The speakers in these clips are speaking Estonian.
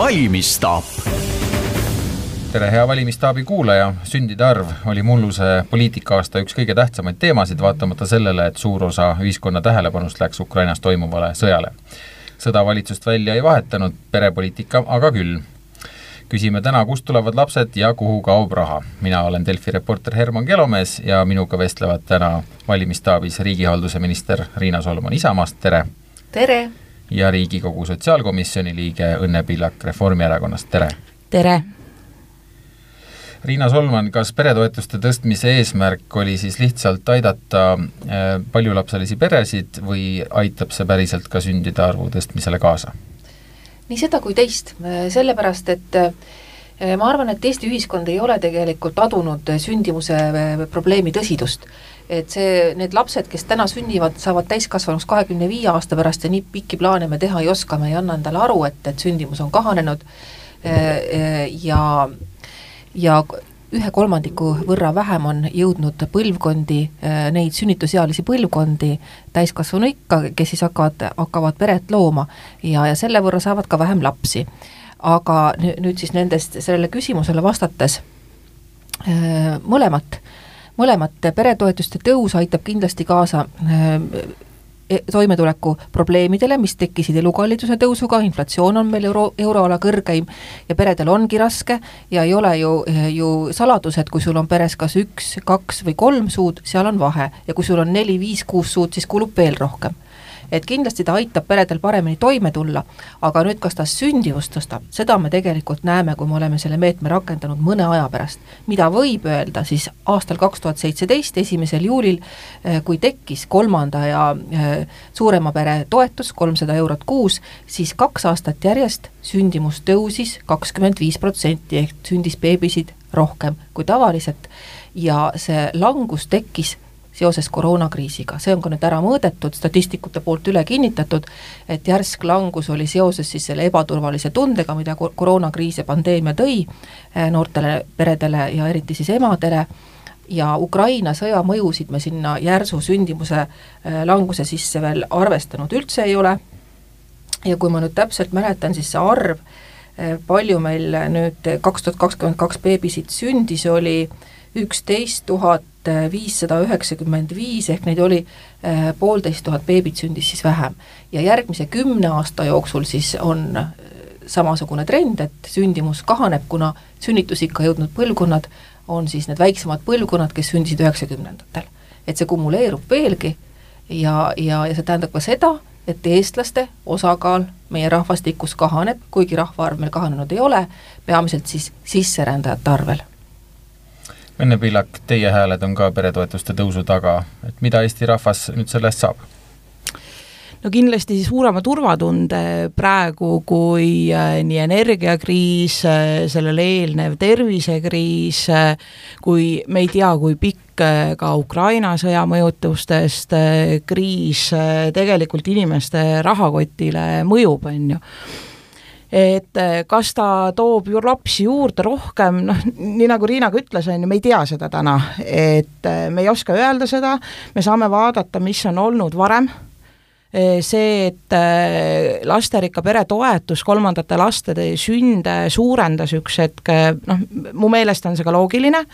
valimisstaap tere, hea valimisstaabi kuulaja, sündide arv oli mulluse poliitika-aasta üks kõige tähtsamaid teemasid, vaatamata sellele, et suur osa ühiskonna tähelepanust läks Ukrainas toimuvale sõjale. sõda valitsust välja ei vahetanud, perepoliitika aga küll. küsime täna, kust tulevad lapsed ja kuhu kaob raha. mina olen Delfi reporter Herman Kelomees ja minuga vestlevad täna valimisstaabis riigihalduse minister Riina Solman Isamaast, tere! tere! Ja Riigikogu Sotsiaalkomisjoni liige Õnne Pillak Reformierakonnast, tere! tere! Riina Solman, kas peretoetuste tõstmise eesmärk oli siis lihtsalt aidata äh, paljulapselisi peresid või aitab see päriselt ka sündide arvu tõstmisele kaasa? nii seda kui teist, sellepärast et äh, ma arvan, et Eesti ühiskond ei ole tegelikult adunud sündimuse äh, probleemi tõsidust. Et see, need lapsed, kes täna sünnivad, saavad täiskasvanuks kahekümne viie aasta pärast ja nii pikki plaane me teha ei oska, me ei anna endale aru, et, et sündimus on kahanenud ja ja ühe kolmandiku võrra vähem on jõudnud põlvkondi, äh, neid sünnitusealisi põlvkondi täiskasvanu ikka, kes siis hakkavad, hakkavad peret looma ja, ja selle võrra saavad ka vähem lapsi. aga nüüd siis nendest, sellele küsimusele vastates äh, mõlemat, peretoetuste tõus aitab kindlasti kaasa äh, E, toimetuleku probleemidele, mis tekkisid elukalliduse tõusuga, inflatsioon on meil euro, euroala kõrgeim ja peredel ongi raske ja ei ole ju, ju saladus, et kui sul on peres kas üks, kaks või kolm suud, seal on vahe ja kui sul on neli, viis, kuus suud, siis kulub veel rohkem et kindlasti ta aitab peredel paremini toime tulla, aga nüüd, kas ta sündivust tõstab, seda me tegelikult näeme, kui me oleme selle meetme rakendanud mõne aja pärast. mida võib öelda siis aastal kaks tuhat seitseteist, esimesel juulil, eh, kui tekkis kolmanda ja eh, suurema pere toetus, kolmsada eurot kuus, siis kaks aastat järjest sündimus tõusis kakskümmend viis protsenti, ehk sündis beebisid rohkem kui tavaliselt ja see langus tekkis seoses koroonakriisiga, see on ka nüüd ära mõõdetud, statistikute poolt üle kinnitatud, et järsk langus oli seoses siis selle ebaturvalise tundega, mida koroonakriis ja pandeemia tõi eh, noortele peredele ja eriti siis emadele, ja Ukraina sõja mõjusid me sinna järsu sündimuse eh, languse sisse veel arvestanud üldse ei ole, ja kui ma nüüd täpselt mäletan, siis see arv, eh, palju meil nüüd kaks tuhat kakskümmend kaks beebisid sündis, oli üksteist tuhat viissada üheksakümmend viis, ehk neid oli äh, poolteist tuhat beebit sündis siis vähem. ja järgmise kümne aasta jooksul siis on äh, samasugune trend, et sündimus kahaneb, kuna sünnitusikka jõudnud põlvkonnad on siis need väiksemad põlvkonnad, kes sündisid üheksakümnendatel. et see kumuleerub veelgi ja, ja, ja see tähendab ka seda, et eestlaste osakaal meie rahvastikus kahaneb, kuigi rahvaarv meil kahanenud ei ole, peamiselt siis sisserändajate arvel Venne Pillak, teie hääled on ka peretoetuste tõusu taga, et mida Eesti rahvas nüüd selle eest saab? no kindlasti suurema turvatunde praegu, kui äh, nii energiakriis, äh, sellele eelnev tervisekriis, äh, kui me ei tea, kui pikk ka Ukraina sõja mõjutustest kriis tegelikult inimeste rahakotile mõjub, on ju et eh, kas ta toob ju lapsi juurde rohkem, noh, nii nagu Riina ka ütles, on ju, me ei tea seda täna, et eh, me ei oska öelda seda, me saame vaadata, mis on olnud varem. Eh, see, et lasterikka pere toetus kolmandate laste sünde suurendas üks hetk, noh, mu meelest on see ka loogiline,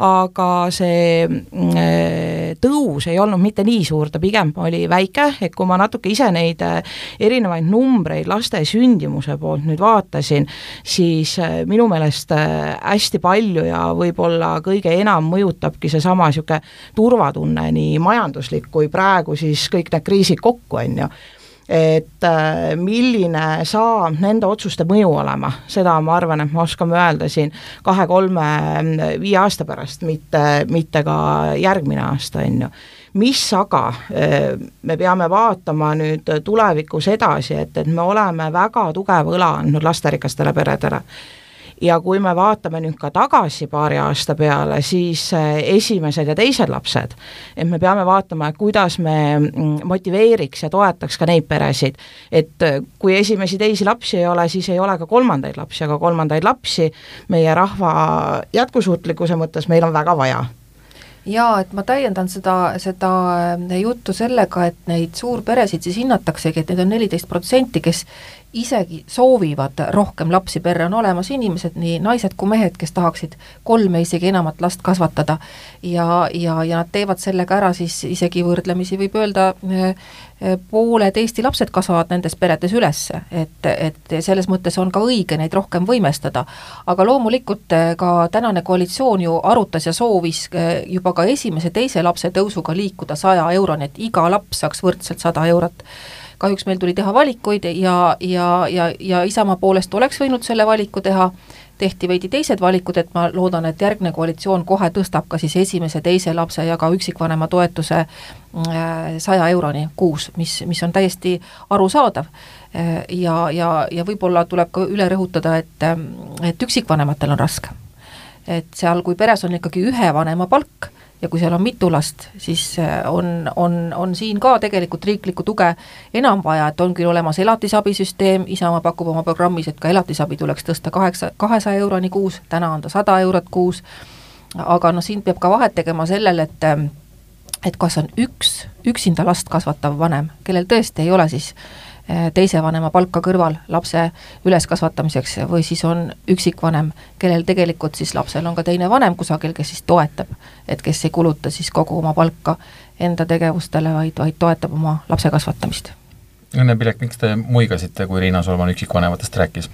aga see mm, tõus ei olnud mitte nii suur, ta pigem oli väike, et kui ma natuke ise neid äh, erinevaid numbreid laste sündimuse poolt nüüd vaatasin, siis äh, minu meelest hästi palju ja võib-olla kõige enam mõjutabki seesama niisugune turvatunne, nii majanduslik kui praegu siis kõik need kriisid kokku, on ju et äh, milline saab nende otsuste mõju olema, seda ma arvan, et me oskame öelda siin kahe-kolme, viie aasta pärast, mitte, mitte ka järgmine aasta, on ju. Mis aga äh, me peame vaatama nüüd tulevikus edasi, et, et me oleme väga tugeva õla andnud lasterikastele peredele ja kui me vaatame nüüd ka tagasi paari aasta peale, siis eh, esimesed ja teised lapsed, et me peame vaatama, kuidas me mm, motiveeriks ja toetaks ka neid peresid. et eh, kui esimesi teisi lapsi ei ole, siis ei ole ka kolmandaid lapsi, aga kolmandaid lapsi meie rahva jätkusuutlikkuse mõttes meil on väga vaja jaa, et ma täiendan seda, seda äh, juttu sellega, et neid suurperesid siis hinnataksegi, et neid on neliteist protsenti, kes isegi soovivad rohkem lapsi perre, on olemas inimesed, nii naised kui mehed, kes tahaksid kolme, isegi enamat last kasvatada. Ja, ja, ja nad teevad sellega ära siis isegi võrdlemisi võib öelda, eh, eh, pooled Eesti lapsed kasvavad nendes peredes üles, et, et selles mõttes on ka õige neid rohkem võimestada. aga loomulikult eh, ka tänane koalitsioon ju arutas ja soovis juba ka esimese-teise lapse tõusuga liikuda saja euroni, et iga laps saaks võrdselt sada eurot kahjuks meil tuli teha valikuid ja, ja, ja, ja Isamaa poolest oleks võinud selle valiku teha, tehti veidi teised valikud, et ma loodan, et järgne koalitsioon kohe tõstab ka siis esimese, teise lapse ja ka üksikvanema toetuse äh, saja euroni kuus, mis, mis on täiesti arusaadav. Äh, ja, ja, ja võib-olla tuleb ka üle rõhutada, et, et üksikvanematel on raske. et seal, kui peres on ikkagi ühe vanema palk, ja kui seal on mitu last, siis äh, on, on, on siin ka tegelikult riiklikku tuge enam vaja, et on küll olemas elatisabisüsteem, Isamaa pakub oma programmis, et ka elatisabi tuleks tõsta kaheksa, kahesaja euroni kuus, täna on ta sada eurot kuus, aga noh, siin peab ka vahet tegema sellel, et et kas on üks üksinda last kasvatav vanem, kellel tõesti ei ole siis äh, teise vanema palka kõrval lapse üleskasvatamiseks või siis on üksikvanem, kellel tegelikult siis lapsel on ka teine vanem kusagil, kes siis toetab, et kes ei kuluta siis kogu oma palka enda tegevustele, vaid, vaid toetab oma lapse kasvatamist Õnne Pilek, miks te muigasite, kui Riina Solman üksikvanematest rääkis?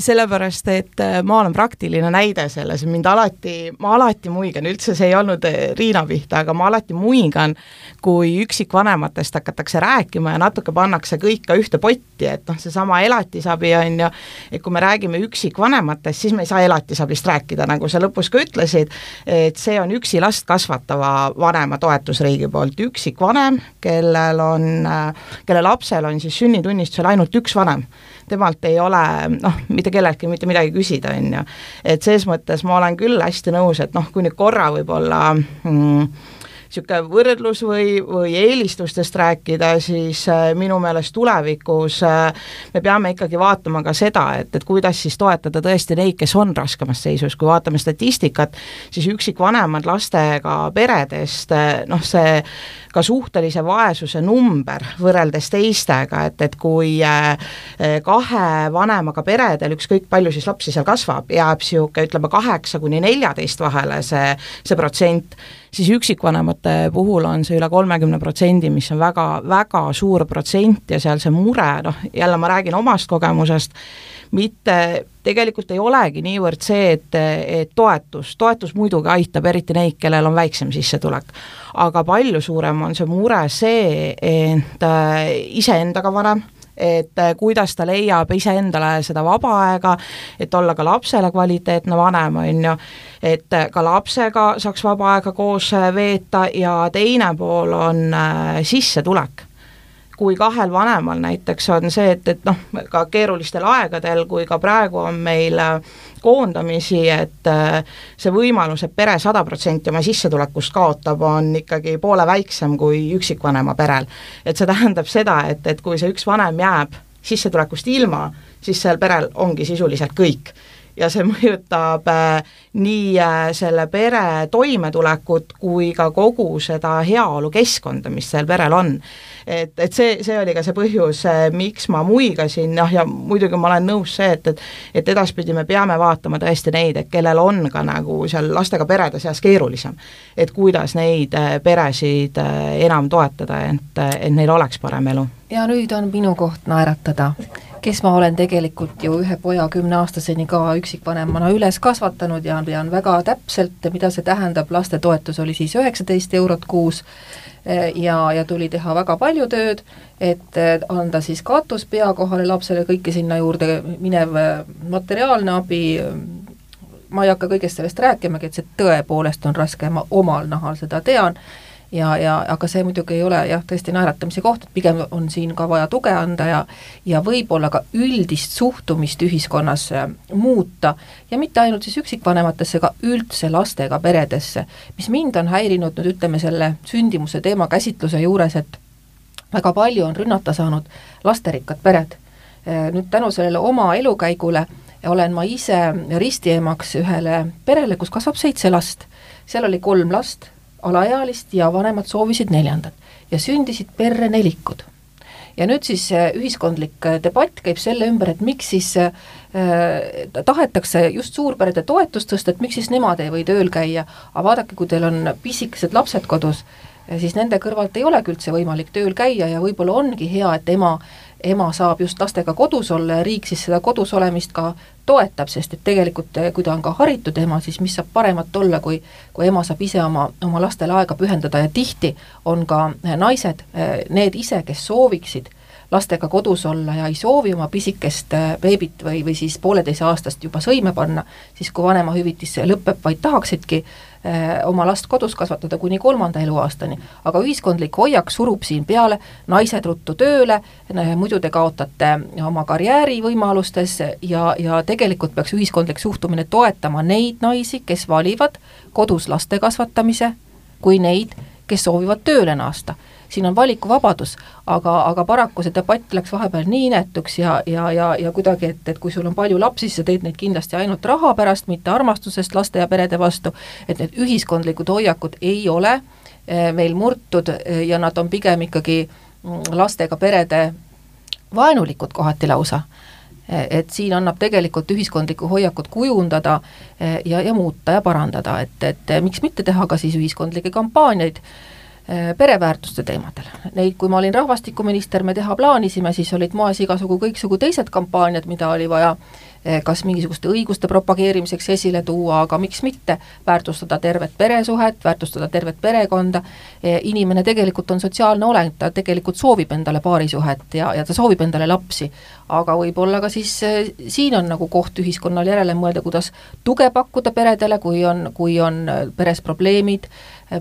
Sellepärast, et äh, ma olen praktiline näide selles, mind alati, ma alati muigan, üldse see ei olnud äh, Riina pihta, aga ma alati muigan, kui üksikvanematest hakatakse rääkima ja natuke pannakse kõik ka ühte potti, et noh, seesama elatisabi on ju, et kui me räägime üksikvanematest, siis me ei saa elatisabist rääkida, nagu sa lõpus ka ütlesid, et see on üksi last kasvatava vanema toetus riigi poolt, üksikvanem, kellel on, äh, kelle lapsel on siis sünnitunnistusel ainult üks vanem, temalt ei ole noh, mitte kelleltki mitte midagi küsida, on ju. et ses mõttes ma olen küll hästi nõus, et noh, kui nüüd korra võib-olla mm, niisugune võrdlus või, või eelistustest rääkida, siis äh, minu meelest tulevikus äh, me peame ikkagi vaatama ka seda, et, et kuidas siis toetada tõesti neid, kes on raskemas seisus, kui vaatame statistikat, siis üksikvanemad lastega peredest, äh, noh see ka suhtelise vaesuse number võrreldes teistega, et, et kui kahe vanemaga peredel, ükskõik palju siis lapsi seal kasvab, jääb niisugune ütleme, kaheksa kuni neljateist vahele see, see protsent, siis üksikvanemate puhul on see üle kolmekümne protsendi, mis on väga, väga suur protsent ja seal see mure, noh, jälle ma räägin omast kogemusest, mitte, tegelikult ei olegi niivõrd see, et, et toetus, toetus muidugi aitab, eriti neid, kellel on väiksem sissetulek. aga palju suurem on see mure see, et äh, iseendaga vanem et äh, kuidas ta leiab iseendale seda vaba aega, et olla ka lapsele kvaliteetne vanem, on ju, et äh, ka lapsega saaks vaba aega koos äh, veeta ja teine pool on sissetulek kui kahel vanemal näiteks on see, et, et noh, ka keerulistel aegadel, kui ka praegu on meil koondamisi, et äh, see võimalus, et pere sada protsenti oma sissetulekust kaotab, on ikkagi poole väiksem kui üksikvanema perel. et see tähendab seda, et, et kui see üks vanem jääb sissetulekust ilma, siis sellel perel ongi sisuliselt kõik ja see mõjutab äh, nii äh, selle pere toimetulekut kui ka kogu seda heaolukeskkonda, mis sellel perel on. Et, et see, see oli ka see põhjus, äh, miks ma muigasin, noh ja muidugi ma olen nõus see, et, et et edaspidi me peame vaatama tõesti neid, et kellel on ka nagu seal lastega perede seas keerulisem. et kuidas neid peresid enam toetada, et, et neil oleks parem elu. ja nüüd on minu koht naeratada kes ma olen tegelikult ju ühe poja kümneaastaseni ka üksikvanemana üles kasvatanud ja tean väga täpselt, mida see tähendab, lastetoetus oli siis üheksateist eurot kuus ja, ja tuli teha väga palju tööd, et eh, anda siis katus pea kohale lapsele, kõike sinna juurde minev eh, materiaalne abi, ma ei hakka kõigest sellest rääkimagi, et see tõepoolest on raske, ma omal nahal seda tean ja, ja aga see muidugi ei ole jah, tõesti naeratamise koht, pigem on siin ka vaja tuge anda ja ja võib-olla ka üldist suhtumist ühiskonnas äh, muuta ja mitte ainult siis üksikvanematesse, aga üldse lastega peredesse. mis mind on häirinud nüüd ütleme selle sündimuse teema käsitluse juures, et väga palju on rünnata saanud lasterikkad pered. Äh, nüüd tänu sellele oma elukäigule olen ma ise ristiemaks ühele perele, kus kasvab seitse last. seal oli kolm last alaealist ja vanemad soovisid neljandat ja sündisid perre nelikud. ja nüüd siis ühiskondlik debatt käib selle ümber, et miks siis äh, tahetakse just suurperede toetust tõsta, et miks siis nemad ei või tööl käia, aga vaadake, kui teil on pisikesed lapsed kodus, siis nende kõrvalt ei olegi üldse võimalik tööl käia ja võib-olla ongi hea, et ema ema saab just lastega kodus olla ja riik siis seda kodus olemist ka toetab, sest et tegelikult kui ta on ka haritud ema, siis mis saab paremat olla, kui kui ema saab ise oma, oma lastele aega pühendada ja tihti on ka naised need ise, kes sooviksid lastega kodus olla ja ei soovi oma pisikest beebit või, või siis pooleteiseaastast juba sõime panna, siis kui vanemahüvitis lõpeb, vaid tahaksidki Eh, oma last kodus kasvatada kuni kolmanda eluaastani, aga ühiskondlik hoiak surub siin peale, naised ruttu tööle, muidu te kaotate oma karjäärivõimalustes ja, ja tegelikult peaks ühiskondlik suhtumine toetama neid naisi, kes valivad kodus laste kasvatamise, kui neid, kes soovivad tööle naasta siin on valikuvabadus, aga, aga paraku see debatt läks vahepeal nii inetuks ja, ja, ja, ja kuidagi, et, et kui sul on palju lapsi, siis sa teed neid kindlasti ainult raha pärast, mitte armastusest laste ja perede vastu, et need ühiskondlikud hoiakud ei ole eh, meil murtud eh, ja nad on pigem ikkagi mm, lastega perede vaenulikud kohati lausa. Eh, et siin annab tegelikult ühiskondlikku hoiakut kujundada ja, ja muuta ja parandada, et, et miks mitte teha ka siis ühiskondlikke kampaaniaid pereväärtuste teemadel. Neid, kui ma olin rahvastikuminister, me teha plaanisime, siis olid moes igasugu kõiksugu teised kampaaniad, mida oli vaja Eh, kas mingisuguste õiguste propageerimiseks esile tuua, aga miks mitte väärtustada tervet peresuhet, väärtustada tervet perekonda, eh, inimene tegelikult on sotsiaalne olend, ta tegelikult soovib endale paarisuhet ja, ja ta soovib endale lapsi. aga võib-olla ka siis siin on nagu koht ühiskonnal järele mõelda, kuidas tuge pakkuda peredele, kui on, kui on peres probleemid,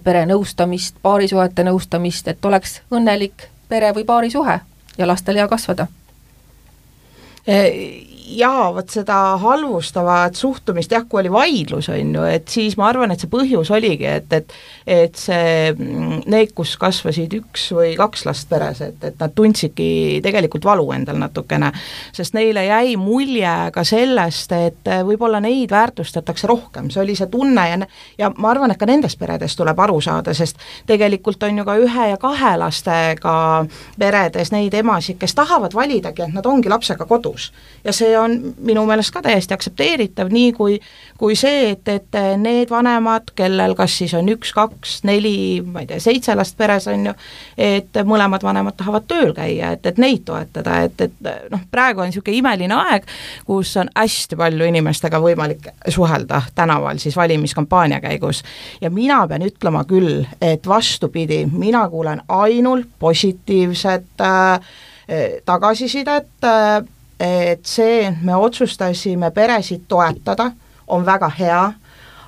pere nõustamist, paarisuhete nõustamist, et oleks õnnelik pere või paarisuhe ja lastel hea kasvada jaa, vot seda halvustavat suhtumist jah, kui oli vaidlus, on ju, et siis ma arvan, et see põhjus oligi, et, et et see, need, kus kasvasid üks või kaks last peres, et, et nad tundsidki tegelikult valu endal natukene, sest neile jäi mulje ka sellest, et võib-olla neid väärtustatakse rohkem, see oli see tunne ja ja ma arvan, et ka nendest peredest tuleb aru saada, sest tegelikult on ju ka ühe ja kahe lastega peredes neid emasid, kes tahavad validagi, et nad ongi lapsega kodus. ja see on minu meelest ka täiesti aktsepteeritav, nii kui, kui see, et, et need vanemad, kellel kas siis on üks, kaks, neli, ma ei tea, seitse last peres, on ju, et mõlemad vanemad tahavad tööl käia, et, et neid toetada, et, et noh, praegu on niisugune imeline aeg, kus on hästi palju inimestega võimalik suhelda tänaval siis valimiskampaania käigus. ja mina pean ütlema küll, et vastupidi, mina kuulen ainult positiivset äh, tagasisidet äh, et see, et me otsustasime peresid toetada, on väga hea,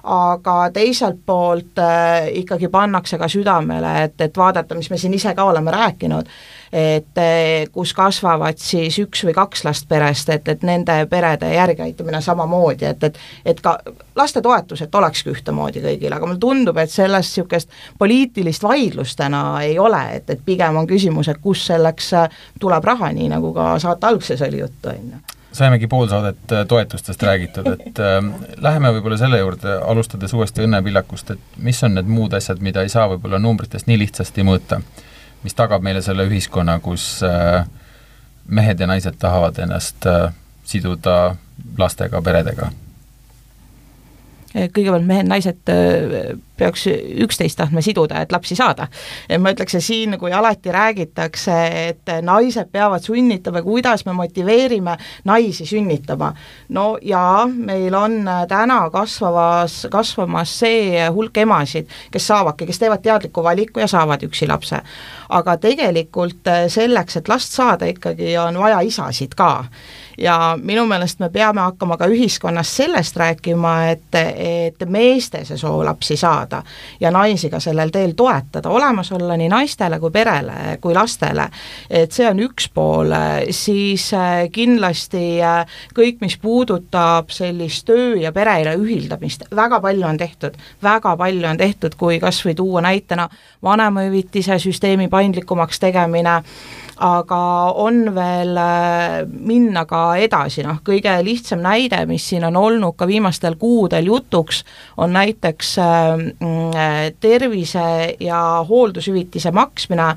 aga teiselt poolt äh, ikkagi pannakse ka südamele, et, et vaadata, mis me siin ise ka oleme rääkinud, et äh, kus kasvavad siis üks või kaks last perest, et, et nende perede järgiaitamine samamoodi, et, et et ka lastetoetus, et olekski ühtemoodi kõigil, aga mulle tundub, et sellest niisugust poliitilist vaidlust täna ei ole, et, et pigem on küsimus, et kust selleks äh, tuleb raha, nii nagu ka saate alguses oli juttu, on ju saimegi pool saadet äh, toetustest räägitud, et äh, läheme võib-olla selle juurde, alustades uuesti Õnne Pillakust, et mis on need muud asjad, mida ei saa võib-olla numbritest nii lihtsasti mõõta, mis tagab meile selle ühiskonna, kus äh, mehed ja naised tahavad ennast äh, siduda lastega, peredega kõigepealt mehed-naised äh, peaks üksteist tahtma siduda, et lapsi saada. ma ütleks, et siin, kui alati räägitakse, et naised peavad sünnitama, kuidas me motiveerime naisi sünnitama, no jaa, meil on täna kasvavas, kasvamas see hulk emasid, kes saavadki, kes teevad teadliku valiku ja saavad üksi lapse. aga tegelikult selleks, et last saada, ikkagi on vaja isasid ka ja minu meelest me peame hakkama ka ühiskonnas sellest rääkima, et, et meeste see soov lapsi saada ja naisi ka sellel teel toetada, olemas olla nii naistele kui perele kui lastele. et see on üks pool, siis äh, kindlasti äh, kõik, mis puudutab sellist töö ja pereelu ühildamist, väga palju on tehtud, väga palju on tehtud, kui kas või tuua näitena vanemahüvitise süsteemi paindlikumaks tegemine, aga on veel äh, minna ka edasi, noh kõige lihtsam näide, mis siin on olnud ka viimastel kuudel jutuks, on näiteks äh, mm, tervise- ja hooldushüvitise maksmine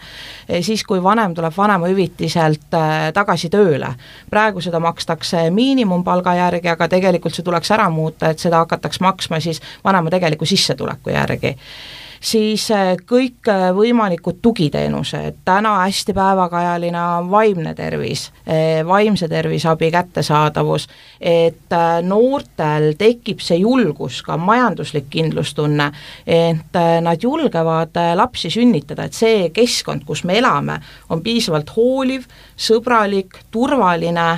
siis, kui vanem tuleb vanemahüvitiselt äh, tagasi tööle. praegu seda makstakse miinimumpalga järgi, aga tegelikult see tuleks ära muuta, et seda hakataks maksma siis vanema tegeliku sissetuleku järgi siis äh, kõikvõimalikud äh, tugiteenused, täna hästi päevakajaline on vaimne tervis, äh, vaimse terviseabi kättesaadavus, et noortel tekib see julgus, ka majanduslik kindlustunne, et nad julgevad lapsi sünnitada, et see keskkond, kus me elame, on piisavalt hooliv, sõbralik, turvaline,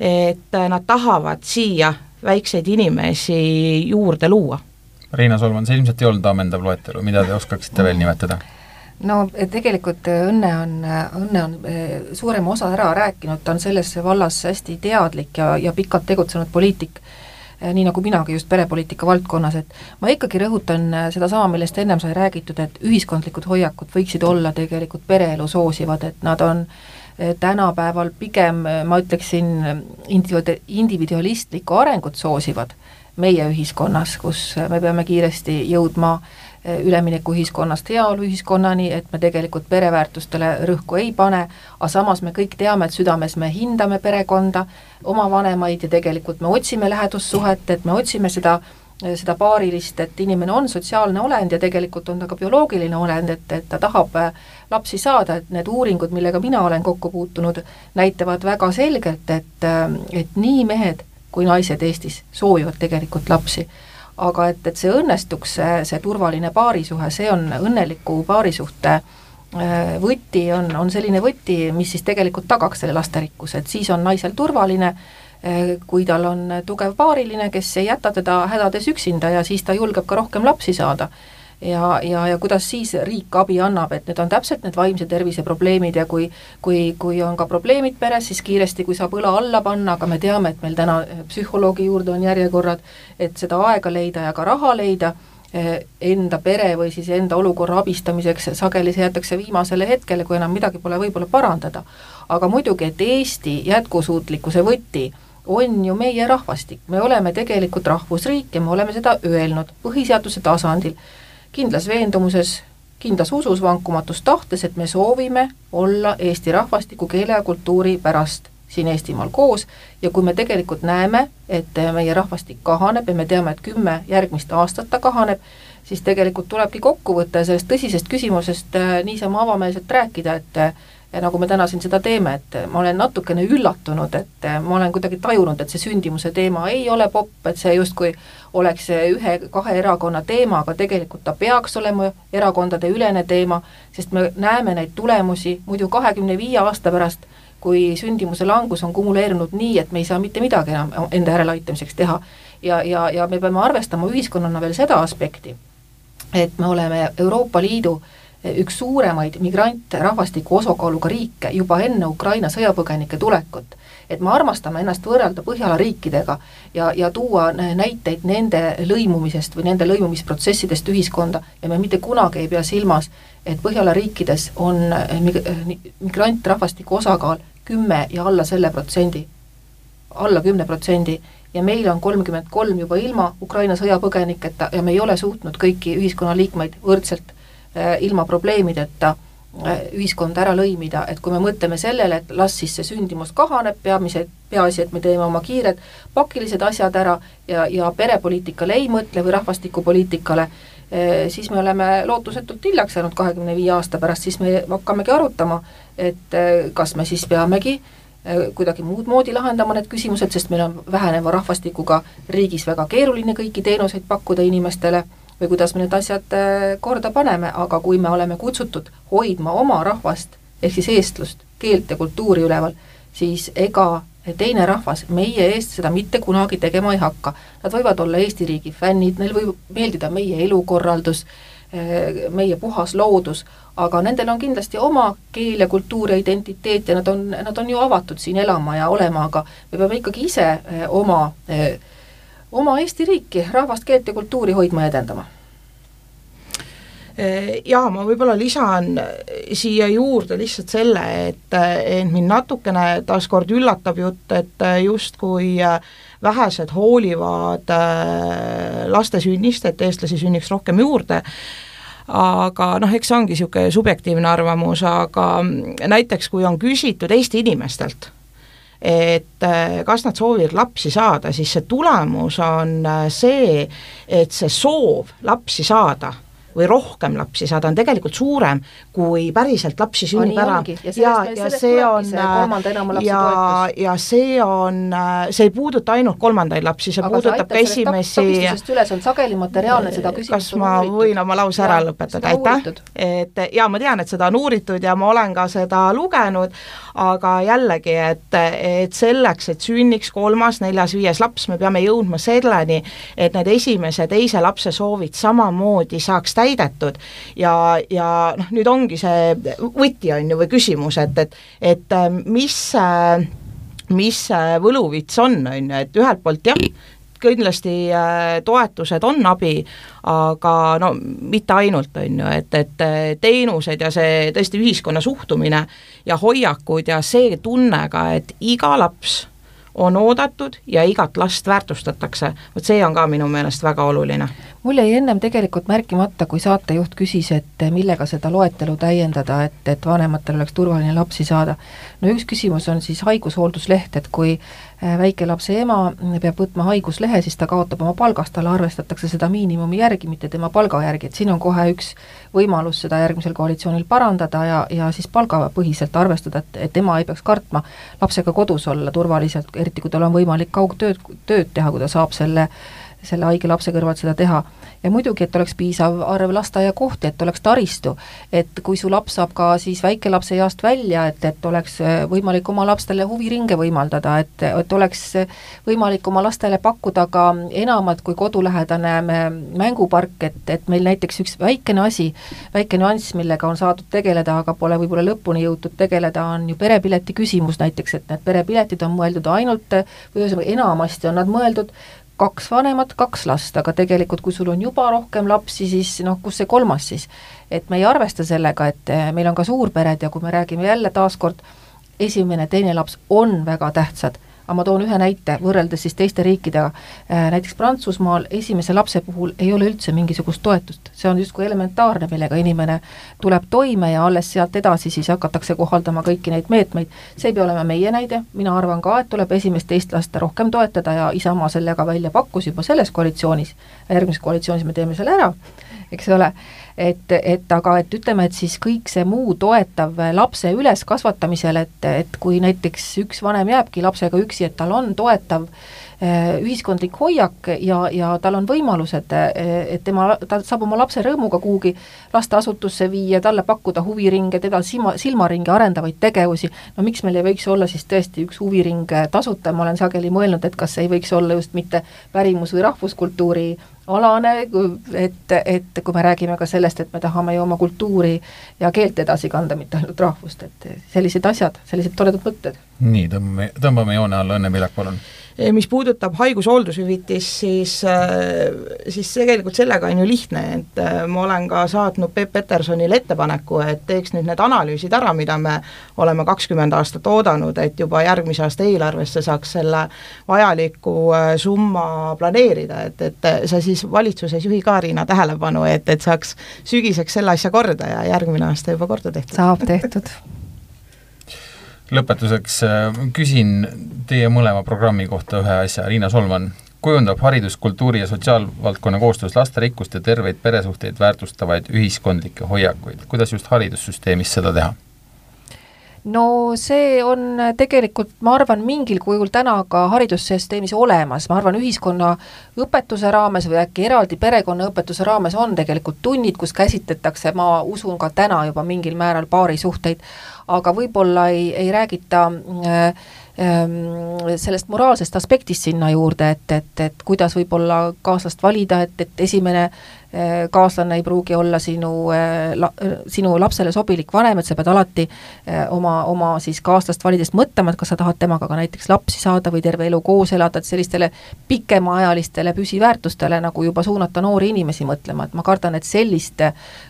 et nad tahavad siia väikseid inimesi juurde luua Riina Solman, see ilmselt ei olnud ammendav loetelu, mida te oskaksite veel nimetada? no tegelikult Õnne on, Õnne on eh, suurema osa ära rääkinud, ta on selles vallas hästi teadlik ja, ja pikalt tegutsenud poliitik, eh, nii nagu minagi just perepoliitika valdkonnas, et ma ikkagi rõhutan eh, sedasama, millest ennem sai räägitud, et ühiskondlikud hoiakud võiksid olla tegelikult pereelu soosivad, et nad on tänapäeval pigem ma ütleksin, individualistlikku arengut soosivad meie ühiskonnas, kus me peame kiiresti jõudma eh, üleminekuühiskonnast heaoluühiskonnani, et me tegelikult pereväärtustele rõhku ei pane, aga samas me kõik teame, et südames me hindame perekonda, oma vanemaid ja tegelikult me otsime lähedussuhet, et me otsime seda eh, seda paarilist, et inimene on sotsiaalne olend ja tegelikult on ta ka bioloogiline olend, et, et ta tahab eh, lapsi saada, et need uuringud, millega mina olen kokku puutunud, näitavad väga selgelt, et, et nii mehed kui naised Eestis soovivad tegelikult lapsi. aga et, et see õnnestuks, see, see turvaline paarisuhe, see on õnneliku paarisuhte äh, võti on, on selline võti, mis siis tegelikult tagaks selle lasterikkuse, et siis on naisel turvaline, äh, kui tal on tugev paariline, kes ei jäta teda hädades üksinda ja siis ta julgeb ka rohkem lapsi saada ja, ja, ja kuidas siis riik abi annab, et need on täpselt need vaimse tervise probleemid ja kui kui, kui on ka probleemid peres, siis kiiresti, kui saab õla alla panna, aga me teame, et meil täna psühholoogi juurde on järjekorrad, et seda aega leida ja ka raha leida, eh, enda pere või siis enda olukorra abistamiseks sageli see jäetakse viimasele hetkele, kui enam midagi pole võib-olla parandada. aga muidugi, et Eesti jätkusuutlikkuse võti on ju meie rahvastik, me oleme tegelikult rahvusriik ja me oleme seda öelnud põhiseaduse tasandil kindlas veendumuses, kindlas usus, vankumatus tahtes, et me soovime olla Eesti rahvastiku, keele ja kultuuri pärast siin Eestimaal koos. Ja kui me tegelikult näeme, et meie rahvastik kahaneb ja me teame, et kümme järgmist aastat ta kahaneb, siis tegelikult tulebki kokku võtta ja sellest tõsisest küsimusest äh, niisama avameelselt rääkida, et nagu me täna siin seda teeme, et ma olen natukene üllatunud, et ma olen kuidagi tajunud, et see sündimuse teema ei ole popp, et see justkui oleks ühe-kahe erakonna teema, aga tegelikult ta peaks olema erakondade ülene teema, sest me näeme neid tulemusi muidu kahekümne viie aasta pärast, kui sündimuse langus on kumuleerunud nii, et me ei saa mitte midagi enam enda järeleaitamiseks teha. ja, ja, ja me peame arvestama ühiskonnana veel seda aspekti, et me oleme Euroopa Liidu äh, üks suuremaid migrantrahvastiku osakaaluga riike juba enne Ukraina sõjapõgenike tulekut. et me armastame ennast võrrelda Põhjala riikidega ja, ja tuua näiteid nende lõimumisest või nende lõimumisprotsessidest ühiskonda ja me mitte kunagi ei pea silmas, et Põhjala riikides on mig-, migrantrahvastiku osakaal kümme ja alla selle protsendi, alla kümne protsendi ja meil on kolmkümmend kolm juba ilma Ukraina sõjapõgeniketa ja me ei ole suutnud kõiki ühiskonnaliikmeid võrdselt Äh, ilma probleemideta äh, ühiskonda ära lõimida, et kui me mõtleme sellele, et las siis see sündimus kahaneb, peamised, peaasi, et me teeme oma kiired pakilised asjad ära ja, ja perepoliitikale ei mõtle või rahvastikupoliitikale, äh, siis me oleme lootusetult hiljaks jäänud kahekümne viie aasta pärast, siis me hakkamegi arutama, et kas me siis peamegi kuidagi muud moodi lahendama need küsimused, sest meil on väheneva rahvastikuga riigis väga keeruline kõiki teenuseid pakkuda inimestele või kuidas me need asjad äh, korda paneme, aga kui me oleme kutsutud hoidma oma rahvast, ehk siis eestlust, keelt ja kultuuri üleval, siis ega teine rahvas meie eest seda mitte kunagi tegema ei hakka. Nad võivad olla Eesti riigi fännid, neil võib meeldida meie elukorraldus, äh, meie puhas loodus, aga nendel on kindlasti oma keel ja kultuur ja identiteet ja nad on, nad on ju avatud siin elama ja olema, aga me peame ikkagi ise äh, oma oma Eesti riiki, rahvast, keelt ja kultuuri hoidma ja edendama? Jaa, ma võib-olla lisan siia juurde lihtsalt selle, et, et mind natukene taaskord üllatab jutt, et justkui vähesed hoolivad laste sünnist, et eestlasi sünniks rohkem juurde, aga noh, eks see ongi niisugune subjektiivne arvamus, aga näiteks kui on küsitud Eesti inimestelt, et kas nad soovivad lapsi saada, siis see tulemus on see, et see soov lapsi saada või rohkem lapsi saada, on tegelikult suurem, kui päriselt lapsi sünnib ära. ja, ja, ja see on ja, ja see on, see ei puuduta ainult kolmandaid lapsi, see Aga puudutab ka esimesi üles on sageli materiaalne seda küsimust kas ma võin oma lause ära lõpetada, aitäh, et jaa, ma tean, et seda on uuritud ja ma olen ka seda lugenud, aga jällegi, et, et selleks, et sünniks kolmas, neljas, viies laps, me peame jõudma selleni, et need esimese, teise lapse soovid samamoodi saaks täidetud ja, ja noh, nüüd ongi see võti, on ju, või küsimus, et, et et mis mis see võluvits on, on ju, et ühelt poolt jah, kindlasti toetused on abi, aga no mitte ainult, on ju, et, et teenused ja see tõesti ühiskonna suhtumine ja hoiakud ja see tunne ka, et iga laps on oodatud ja igat last väärtustatakse, vot see on ka minu meelest väga oluline. Mul jäi ennem tegelikult märkimata, kui saatejuht küsis, et millega seda loetelu täiendada, et, et vanematel oleks turvaline lapsi saada. no üks küsimus on siis haigushooldusleht, et kui Äh, väikelapse ema peab võtma haiguslehe, siis ta kaotab oma palgast, talle arvestatakse seda miinimumi järgi, mitte tema palga järgi, et siin on kohe üks võimalus seda järgmisel koalitsioonil parandada ja, ja siis palgapõhiselt arvestada, et, et ema ei peaks kartma lapsega kodus olla turvaliselt, eriti kui tal on võimalik kaugtööd, tööd teha, kui ta saab selle selle haige lapse kõrvalt seda teha ja muidugi, et oleks piisav arv lasteaiakohti, et oleks taristu. et kui su laps saab ka siis väikelapse east välja, et, et oleks äh, võimalik oma lastele huviringe võimaldada, et, et oleks võimalik oma lastele pakkuda ka enamat kui kodulähedane mängupark, et, et meil näiteks üks väikene asi, väike nüanss, millega on saadud tegeleda, aga pole võib-olla lõpuni jõutud tegeleda, on ju perepileti küsimus näiteks, et need perepiletid on mõeldud ainult, või ühesõnaga enamasti on nad mõeldud kaks vanemat, kaks last, aga tegelikult kui sul on juba rohkem lapsi, siis noh, kus see kolmas siis? et me ei arvesta sellega, et eh, meil on ka suurpered ja kui me räägime jälle taaskord, esimene, teine laps on väga tähtsad aga ma toon ühe näite, võrreldes siis teiste riikidega, äh, näiteks Prantsusmaal esimese lapse puhul ei ole üldse mingisugust toetust, see on justkui elementaarne, millega inimene tuleb toime ja alles sealt edasi siis hakatakse kohaldama kõiki neid meetmeid. see ei pea olema meie näide, mina arvan ka, et tuleb esimest-teist last rohkem toetada ja Isamaa selle ka välja pakkus juba selles koalitsioonis, järgmises koalitsioonis me teeme selle ära, eks ole? Et, et aga et ütleme, et siis kõik see muu toetav lapse üleskasvatamisel, et, et kui näiteks üks vanem jääbki lapsega üksi, et tal on toetav eh, ühiskondlik hoiak ja, ja tal on võimalused, eh, et tema, ta saab oma lapse rõõmuga kuhugi lasteasutusse viia, talle pakkuda huviringe, teda silma, silmaringi arendavaid tegevusi, no miks meil ei võiks olla siis tõesti üks huviring tasuta, ma olen sageli mõelnud, et kas ei võiks olla just mitte pärimus- või rahvuskultuuri alane, et, et kui me räägime ka sellest, et me tahame ju oma kultuuri ja keelt edasi kanda, mitte ainult rahvust, et sellised asjad, sellised toredad mõtted. nii, tõmbame, tõmbame joone alla, Õnne Pillak, palun mis puudutab haigushooldushüvitist, siis, äh, siis tegelikult sellega on ju lihtne, et äh, ma olen ka saatnud Peep Petersonile ettepaneku, et teeks nüüd need analüüsid ära, mida me oleme kakskümmend aastat oodanud, et juba järgmise aasta eelarvesse saaks selle vajaliku summa planeerida, et, et sa siis valitsuses juhi ka, Riina, tähelepanu, et, et saaks sügiseks selle asja korda ja järgmine aasta juba korda tehtud. saab tehtud lõpetuseks äh, küsin teie mõlema programmi kohta ühe asja, Riina Solman kujundab haridus, kultuuri ja sotsiaalvaldkonna koostöös lasterikkust ja terveid peresuhteid väärtustavaid ühiskondlikke hoiakuid. kuidas just haridussüsteemis seda teha? No see on tegelikult, ma arvan, mingil kujul täna ka haridussüsteemis olemas, ma arvan, ühiskonna õpetuse raames või äkki eraldi perekonnaõpetuse raames on tegelikult tunnid, kus käsitletakse, ma usun ka täna juba mingil määral paarisuhteid, aga võib-olla ei, ei räägita äh, sellest moraalsest aspektist sinna juurde, et, et, et kuidas võib-olla kaaslast valida, et, et esimene äh, kaaslane ei pruugi olla sinu la-, sinu lapsele sobilik vanem, et sa pead alati oma, oma siis kaaslast valides mõtlema, et kas sa tahad temaga ka näiteks lapsi saada või terve elu koos elada, et sellistele pikemaajalistele püsiväärtustele nagu juba suunata noori inimesi mõtlema, et ma kardan, et sellist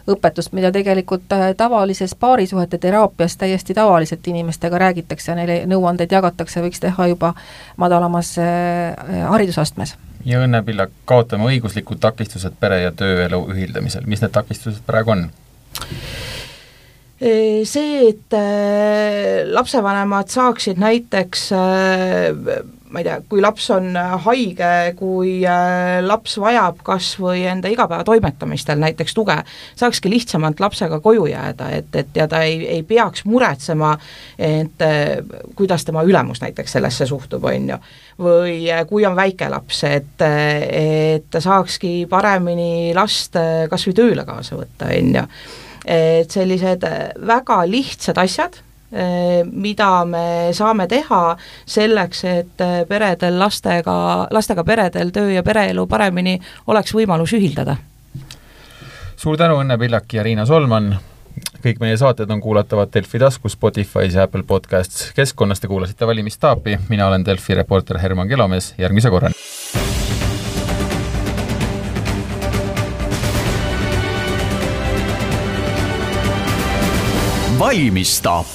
õpetust, mida tegelikult tavalises paarisuhete teraapias täiesti tavaliselt inimestega räägitakse ja neile nõuandeid jagatakse, võiks teha juba madalamas haridusastmes ja Õnne Pillak, kaotame õiguslikud takistused pere- ja tööelu ühildamisel, mis need takistused praegu on? See, et äh, lapsevanemad saaksid näiteks äh, ma ei tea, kui laps on haige, kui äh, laps vajab kas või enda igapäevatoimetamistel näiteks tuge, saakski lihtsamalt lapsega koju jääda, et, et ja ta ei, ei peaks muretsema, et äh, kuidas tema ülemus näiteks sellesse suhtub, on ju. või äh, kui on väike laps, et, et ta saakski paremini last kas või tööle kaasa võtta, on ju. et sellised väga lihtsad asjad mida me saame teha selleks, et eh, peredel lastega, lastega peredel töö ja pereelu paremini oleks võimalus ühildada. suur tänu, Õnne Pillak ja Riina Solman, kõik meie saated on kuulatavad Delfi taskus, Spotify's ja Apple Podcasts. keskkonnast te kuulasite Valimistaapi, mina olen Delfi reporter Herman Kelomees, järgmise korrani! Valmistaap